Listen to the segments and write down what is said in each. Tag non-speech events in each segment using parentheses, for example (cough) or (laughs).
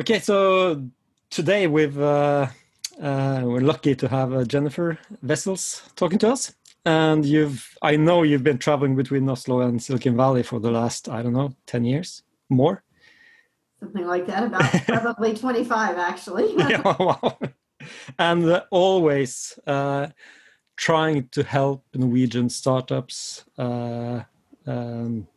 Okay, so today we've uh, uh, we're lucky to have uh, Jennifer Vessels talking to us, and you've I know you've been traveling between Oslo and Silicon Valley for the last I don't know ten years more, something like that. About (laughs) probably twenty five actually. (laughs) yeah, wow. And uh, always uh, trying to help Norwegian startups. Uh, um,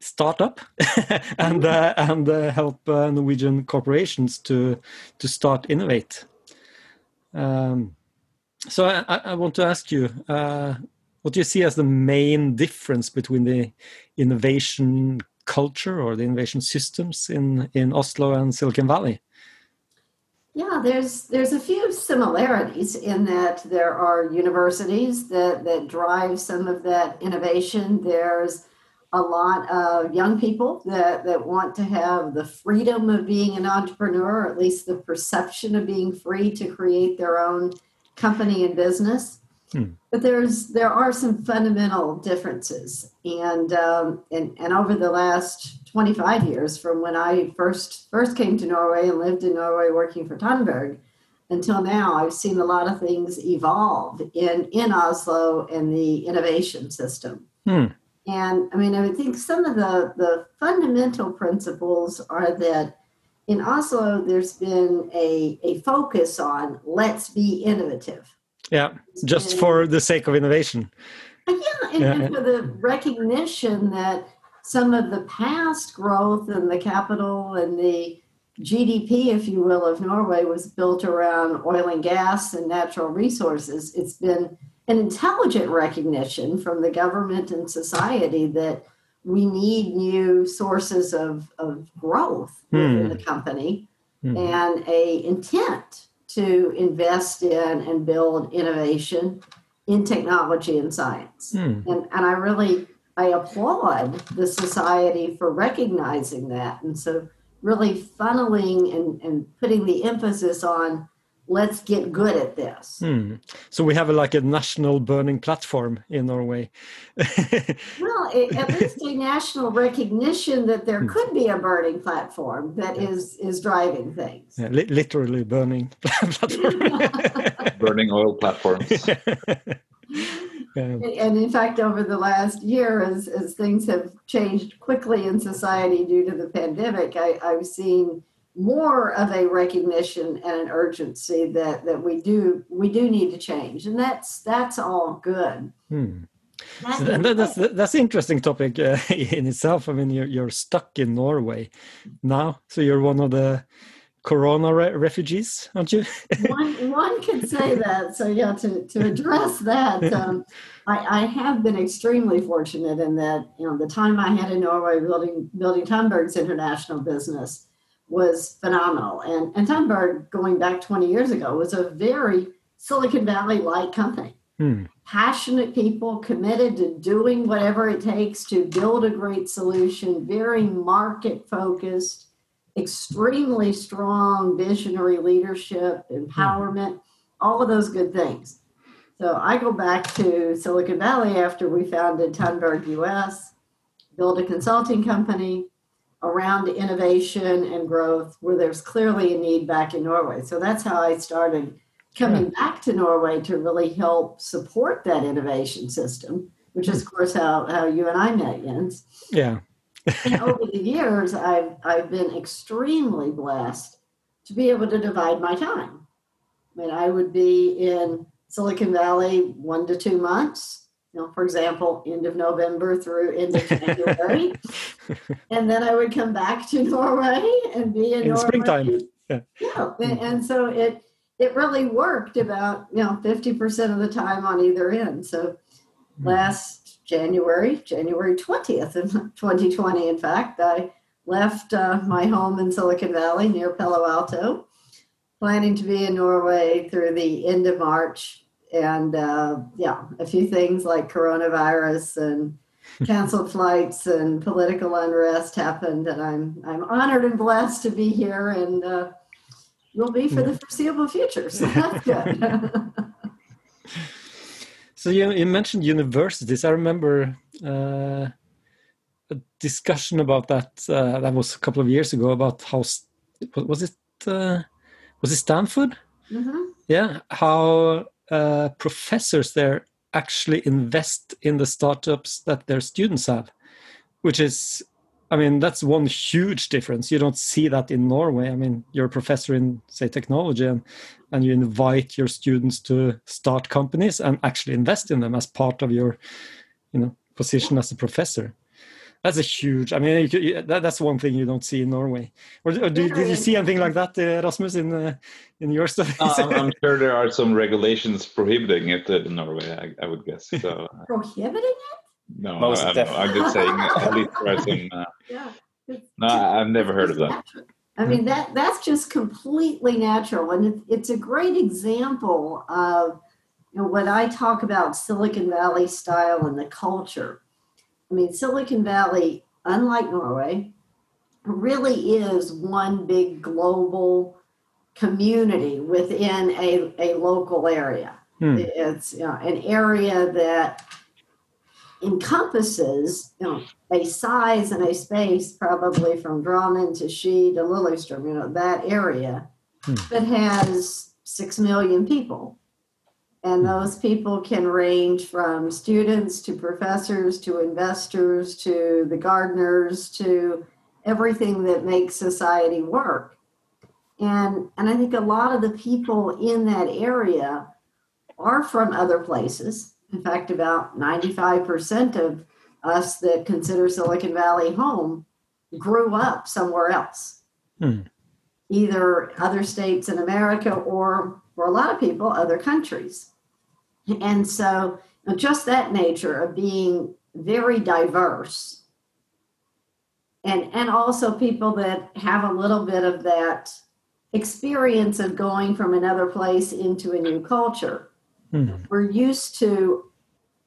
startup (laughs) and uh, and uh, help uh, Norwegian corporations to to start innovate. Um, so I, I, want to ask you, uh, what do you see as the main difference between the innovation culture or the innovation systems in in Oslo and Silicon Valley? Yeah, there's there's a few similarities in that there are universities that that drive some of that innovation. There's a lot of young people that, that want to have the freedom of being an entrepreneur, or at least the perception of being free to create their own company and business. Hmm. But there's there are some fundamental differences, and um, and and over the last 25 years, from when I first first came to Norway and lived in Norway working for Tandberg, until now, I've seen a lot of things evolve in in Oslo and the innovation system. Hmm. And I mean, I would think some of the, the fundamental principles are that in Oslo, there's been a, a focus on let's be innovative. Yeah, just and, for the sake of innovation. Uh, yeah, and, yeah, and for the recognition that some of the past growth and the capital and the GDP, if you will, of Norway was built around oil and gas and natural resources. It's been an intelligent recognition from the government and society that we need new sources of, of growth hmm. within the company hmm. and a intent to invest in and build innovation in technology and science. Hmm. And, and I really I applaud the society for recognizing that. And so really funneling and, and putting the emphasis on let's get good at this. Hmm. So we have a, like a national burning platform in Norway. (laughs) well, it, at least a national recognition that there hmm. could be a burning platform that is is driving things. Yeah, li literally burning (laughs) platform. (laughs) burning oil platforms. And in fact, over the last year, as, as things have changed quickly in society due to the pandemic, I, I've seen more of a recognition and an urgency that that we do we do need to change. And that's that's all good. Hmm. so, and that's that's an interesting topic uh, (laughs) in itself. I mean you're, you're stuck in norway now. So you're one of the corona re refugees aren't you? (laughs) One one could say that. So yeah to, to address that (laughs) um, I, I have been extremely fortunate in that you know the time i had in norway building building Tandberg's international business was phenomenal. And, and going back 20 years ago, was a very Silicon Valley like company. Hmm. Passionate people committed to doing whatever it takes to build a great solution, very market focused, extremely strong visionary leadership, empowerment, hmm. all of those good things. So I go back to Silicon Valley after we founded Tandberg US, built a consulting company, around innovation and growth where there's clearly a need back in Norway. So that's how I started coming yeah. back to Norway to really help support that innovation system, which is, of hmm. course, how, how you and I met, Jens. Yeah. and over the years, I've, I've been extremely blessed to be able to divide my time. I mean, I would be in Silicon Valley one to two months you know, for example, end of November through end of January. (laughs) and then I would come back to Norway and be in, in Norway. springtime. Yeah. yeah. And, and, so it it really worked about, you know, 50% of the time on either end. So mm-hmm. last January, January 20th of 2020, in fact, I left uh, my home in Silicon Valley near Palo Alto, planning to be in Norway through the end of March and uh, yeah, a few things like coronavirus and (laughs) canceled flights and political unrest happened, and I'm I'm honored and blessed to be here, and uh, will be for the foreseeable future. So that's (laughs) good. so you you mentioned universities. I remember. Uh, a discussion about that uh, that was a couple of years ago about how was it uh, was it Stanford? Mm-hmm. Yeah, how uh, professors there actually invest in the startups that their students have, which is, I mean, that's one huge difference. You don't see that in Norway. I mean, you're a professor in, say, technology, and, and you invite your students to start companies and actually invest in them as part of your, you know, position as a professor. That's a huge. I mean, you, you, that, that's one thing you don't see in Norway. Or, or do, did you see anything like that, uh, Rasmus, in uh, in your studies? Uh, I'm, I'm, sure there are some regulations prohibiting it in Norway. I, I would guess. So (laughs) prohibiting it? No, Most I, am just saying. (laughs) At least there are some. Uh, yeah. No, I've never heard of that. I mean that that's just completely natural, and it, it's a great example of you know, what I talk about Silicon Valley style and the culture I mean, Silicon Valley, unlike Norway, really is one big global community within a, a local area. Hmm. It's you know, an area that encompasses you know, a size and a space probably from Drammen to Ski to Lillestrøm, you know, that area hmm. that has six million people. And those people can range from students to professors to investors to the gardeners to everything that makes society work. And, and I think a lot of the people in that area are from other places. In fact, about 95% of us that consider Silicon Valley home grew up somewhere else, hmm. either other states in America or, for a lot of people, other countries. And so, just that nature of being very diverse, and and also people that have a little bit of that experience of going from another place into a new culture. Mm-hmm. We're used to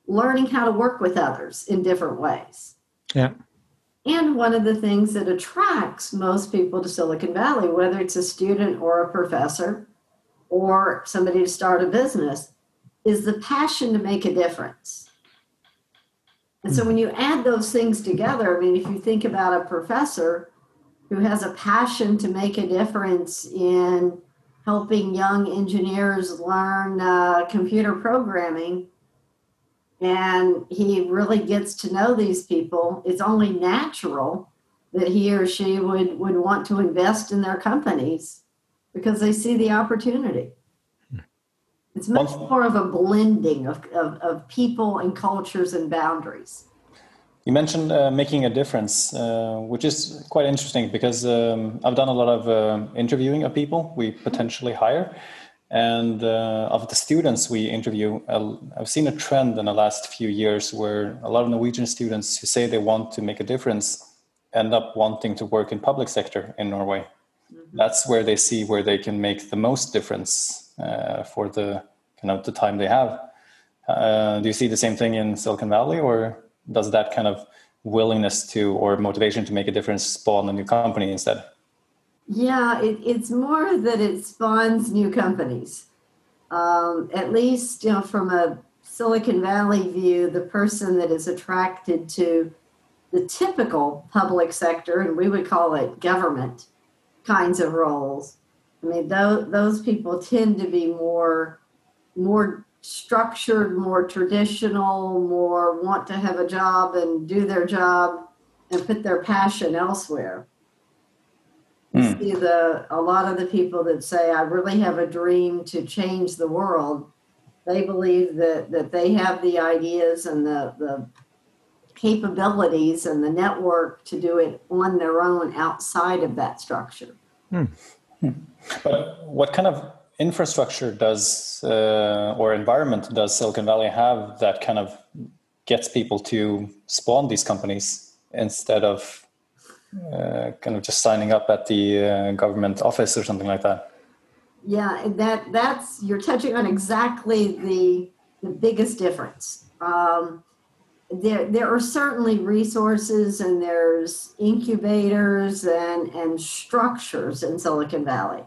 learning how to work with others in different ways. Yeah. And one of the things that attracts most people to Silicon Valley, whether it's a student or a professor or somebody to start a business, is the passion to make a difference. And so when you add those things together, I mean, if you think about a professor who has a passion to make a difference in helping young engineers learn uh, computer programming, and he really gets to know these people, it's only natural that he or she would, would want to invest in their companies because they see the opportunity. It's much more of a blending of, of, of people and cultures and boundaries. You mentioned uh, making a difference, uh, which is quite interesting because um, I've done a lot of uh, interviewing of people we potentially hire. And uh, of the students we interview, I've seen a trend in the last few years where a lot of Norwegian students who say they want to make a difference end up wanting to work in public sector in Norway. Mm-hmm. That's where they see where they can make the most difference uh, for the kind of the time they have. Uh, do you see the same thing in Silicon Valley, or does that kind of willingness to or motivation to make a difference spawn a new company instead? Yeah, it, it's more that it spawns new companies. Um, at least, you know, from a Silicon Valley view, the person that is attracted to the typical public sector, and we would call it government kinds of roles, I mean, those, those people tend to be more, more structured, more traditional, more want to have a job and do their job and put their passion elsewhere. Mm. See the a lot of the people that say, I really have a dream to change the world, they believe that, that they have the ideas and the, the capabilities and the network to do it on their own outside of that structure. Hmm. But what kind of infrastructure does uh, or environment does Silicon Valley have that kind of gets people to spawn these companies instead of uh, kind of just signing up at the uh, government office or something like that? Yeah, that that's you're touching on exactly the the biggest difference. Um, there there are certainly resources and there's incubators and and structures in Silicon Valley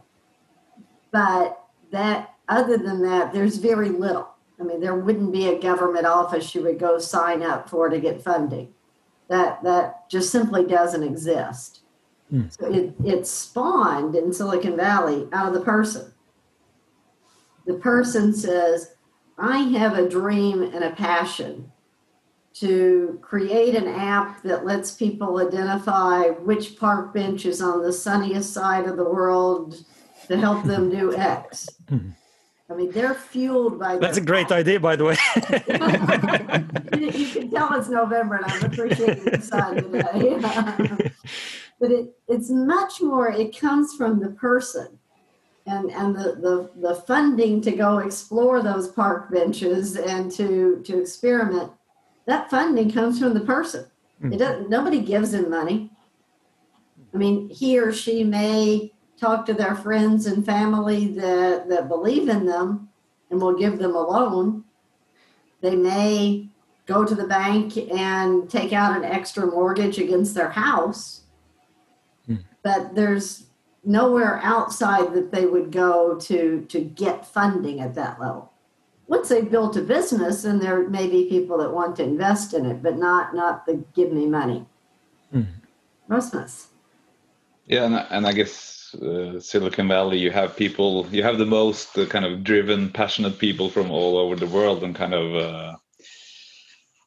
but that other than that, there's very little. I mean, there wouldn't be a government office you would go sign up for to get funding. That that just simply doesn't exist. Mm. So it, it spawned in Silicon Valley out of the person. The person says, I have a dream and a passion to create an app that lets people identify which park bench is on the sunniest side of the world to help them do X. (laughs) Hmm. Mean, they're fueled by. That's a great idea, by the way. (laughs) you, can tell it's November, and I'm appreciating the sun today. (laughs) but it, it's much more. It comes from the person, and and the, the the funding to go explore those park benches and to to experiment. That funding comes from the person. Mm-hmm. It doesn't. Nobody gives him money. I mean, he or she may talk to their friends and family that, that believe in them and will give them a loan. They may go to the bank and take out an extra mortgage against their house, hmm. but there's nowhere outside that they would go to to get funding at that level. Once they've built a business, and there may be people that want to invest in it, but not not the give me money. Hmm. Rasmus. Yeah, and, and I guess uh, Silicon Valley, you have people, you have the most uh, kind of driven, passionate people from all over the world, and kind of uh,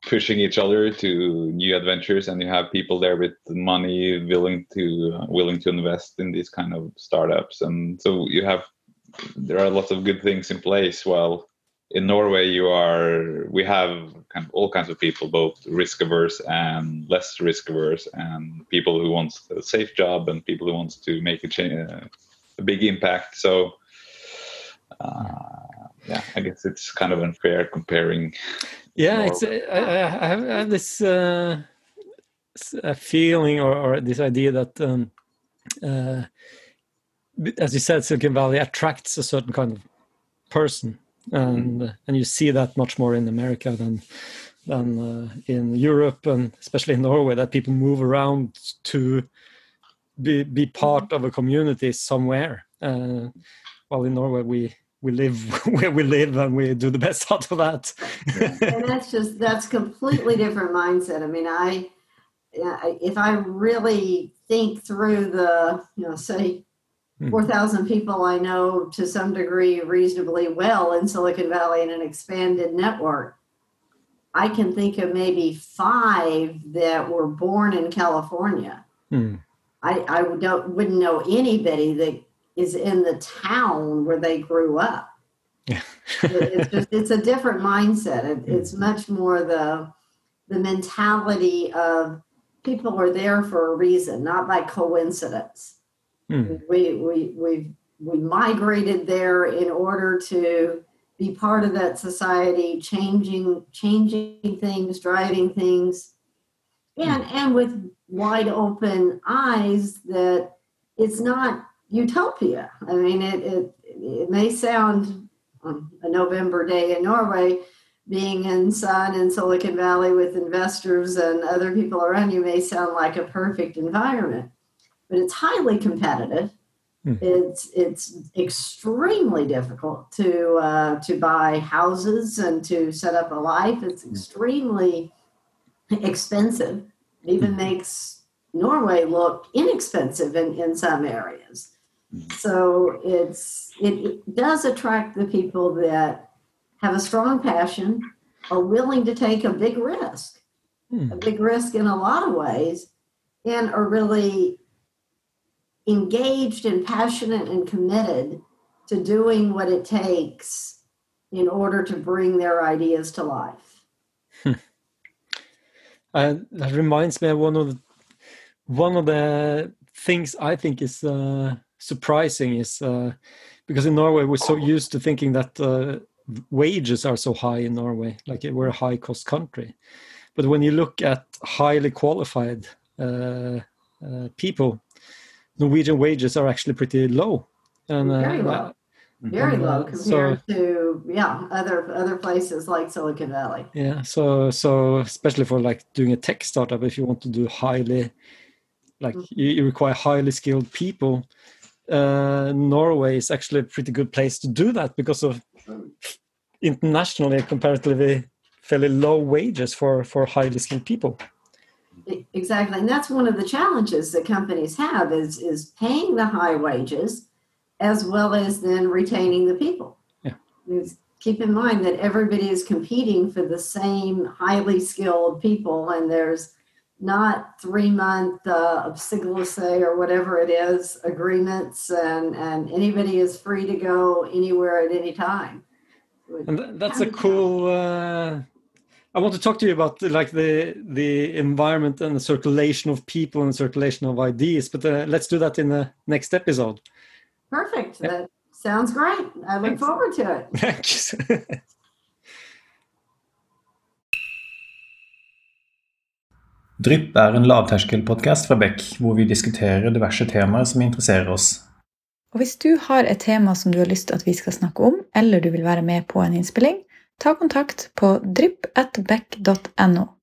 pushing each other to new adventures. And you have people there with money, willing to uh, willing to invest in these kind of startups. And so you have there are lots of good things in place. While in Norway, you are we have kind of all kinds of people, both risk averse and less risk averse, and people who want a safe job and people who wants to make a uh, a big impact. So, uh, yeah, I guess it's kind of unfair comparing. Yeah, Norway. it's I, I, have, I have this uh, feeling or, or, this idea that. Um, uh, as you said, Silicon Valley attracts a certain kind of person and mm. and you see that much more in America than than uh, in Europe and especially in Norway that people move around to be be part of a community somewhere. Uh, while in Norway we we live (laughs) where we live and we do the best (laughs) out of that. and that's just that's completely different mindset. I mean, I if I really think through the you know say. 4,000 people I know to some degree reasonably well in Silicon Valley in an expanded network. I can think of maybe five that were born in California. Hmm. I, I don't, wouldn't know anybody that is in the town where they grew up. (laughs) Yeah. it's just it's a different mindset. It, hmm. it's much more the the mentality of people are there for a reason, not by coincidence. Mm. We, we, we, we migrated there in order to be part of that society, changing, changing things, driving things, and, mm. and with wide open eyes that it's not utopia. I mean, it, it, it may sound um, a November day in Norway, being in sun in Silicon Valley with investors and other people around you may sound like a perfect environment but it's highly competitive. Hmm. It's it's extremely difficult to uh, to buy houses and to set up a life. It's hmm. extremely expensive. It even hmm. makes Norway look inexpensive in, in some areas. Hmm. So it's it, it does attract the people that have a strong passion, are willing to take a big risk, a big risk in a lot of ways, and are really engaged and passionate and committed to doing what it takes in order to bring their ideas to life. And (laughs) that reminds me of one of the, one of the things I think is uh, surprising is uh, because in Norway we're so used to thinking that uh, wages are so high in Norway, like we're a high cost country. But when you look at highly qualified uh, uh, people Norwegian wages are actually pretty low. And, uh, Very low. Very and, low compared so, to yeah other other places like Silicon Valley. Yeah, so so especially for like doing a tech startup, if you want to do highly, like mm-hmm. you, you, require highly skilled people, uh, Norway is actually a pretty good place to do that because of internationally comparatively fairly low wages for for highly skilled people. Exactly. And that's one of the challenges that companies have is, is paying the high wages as well as then retaining the people. Yeah. Keep in mind that everybody is competing for the same highly skilled people and there's not three month uh, say or whatever it is agreements and, and anybody is free to go anywhere at any time. And that's a cool uh, I want to talk to you about like the the environment and the circulation of people and circulation of ideas, but uh, let's do that in the next episode. Perfect. Yep. That sounds great. I look Thanks. forward to it. (laughs) Thanks. (laughs) Drypp er en lavterskelpodkast fra Bekk hvor vi diskuterer diverse temaer som interesserer oss. Og Hvis du har et tema som du har lyst til at vi skal snakke om, eller du vil være med på en innspilling, ta kontakt på drypp.beck.no.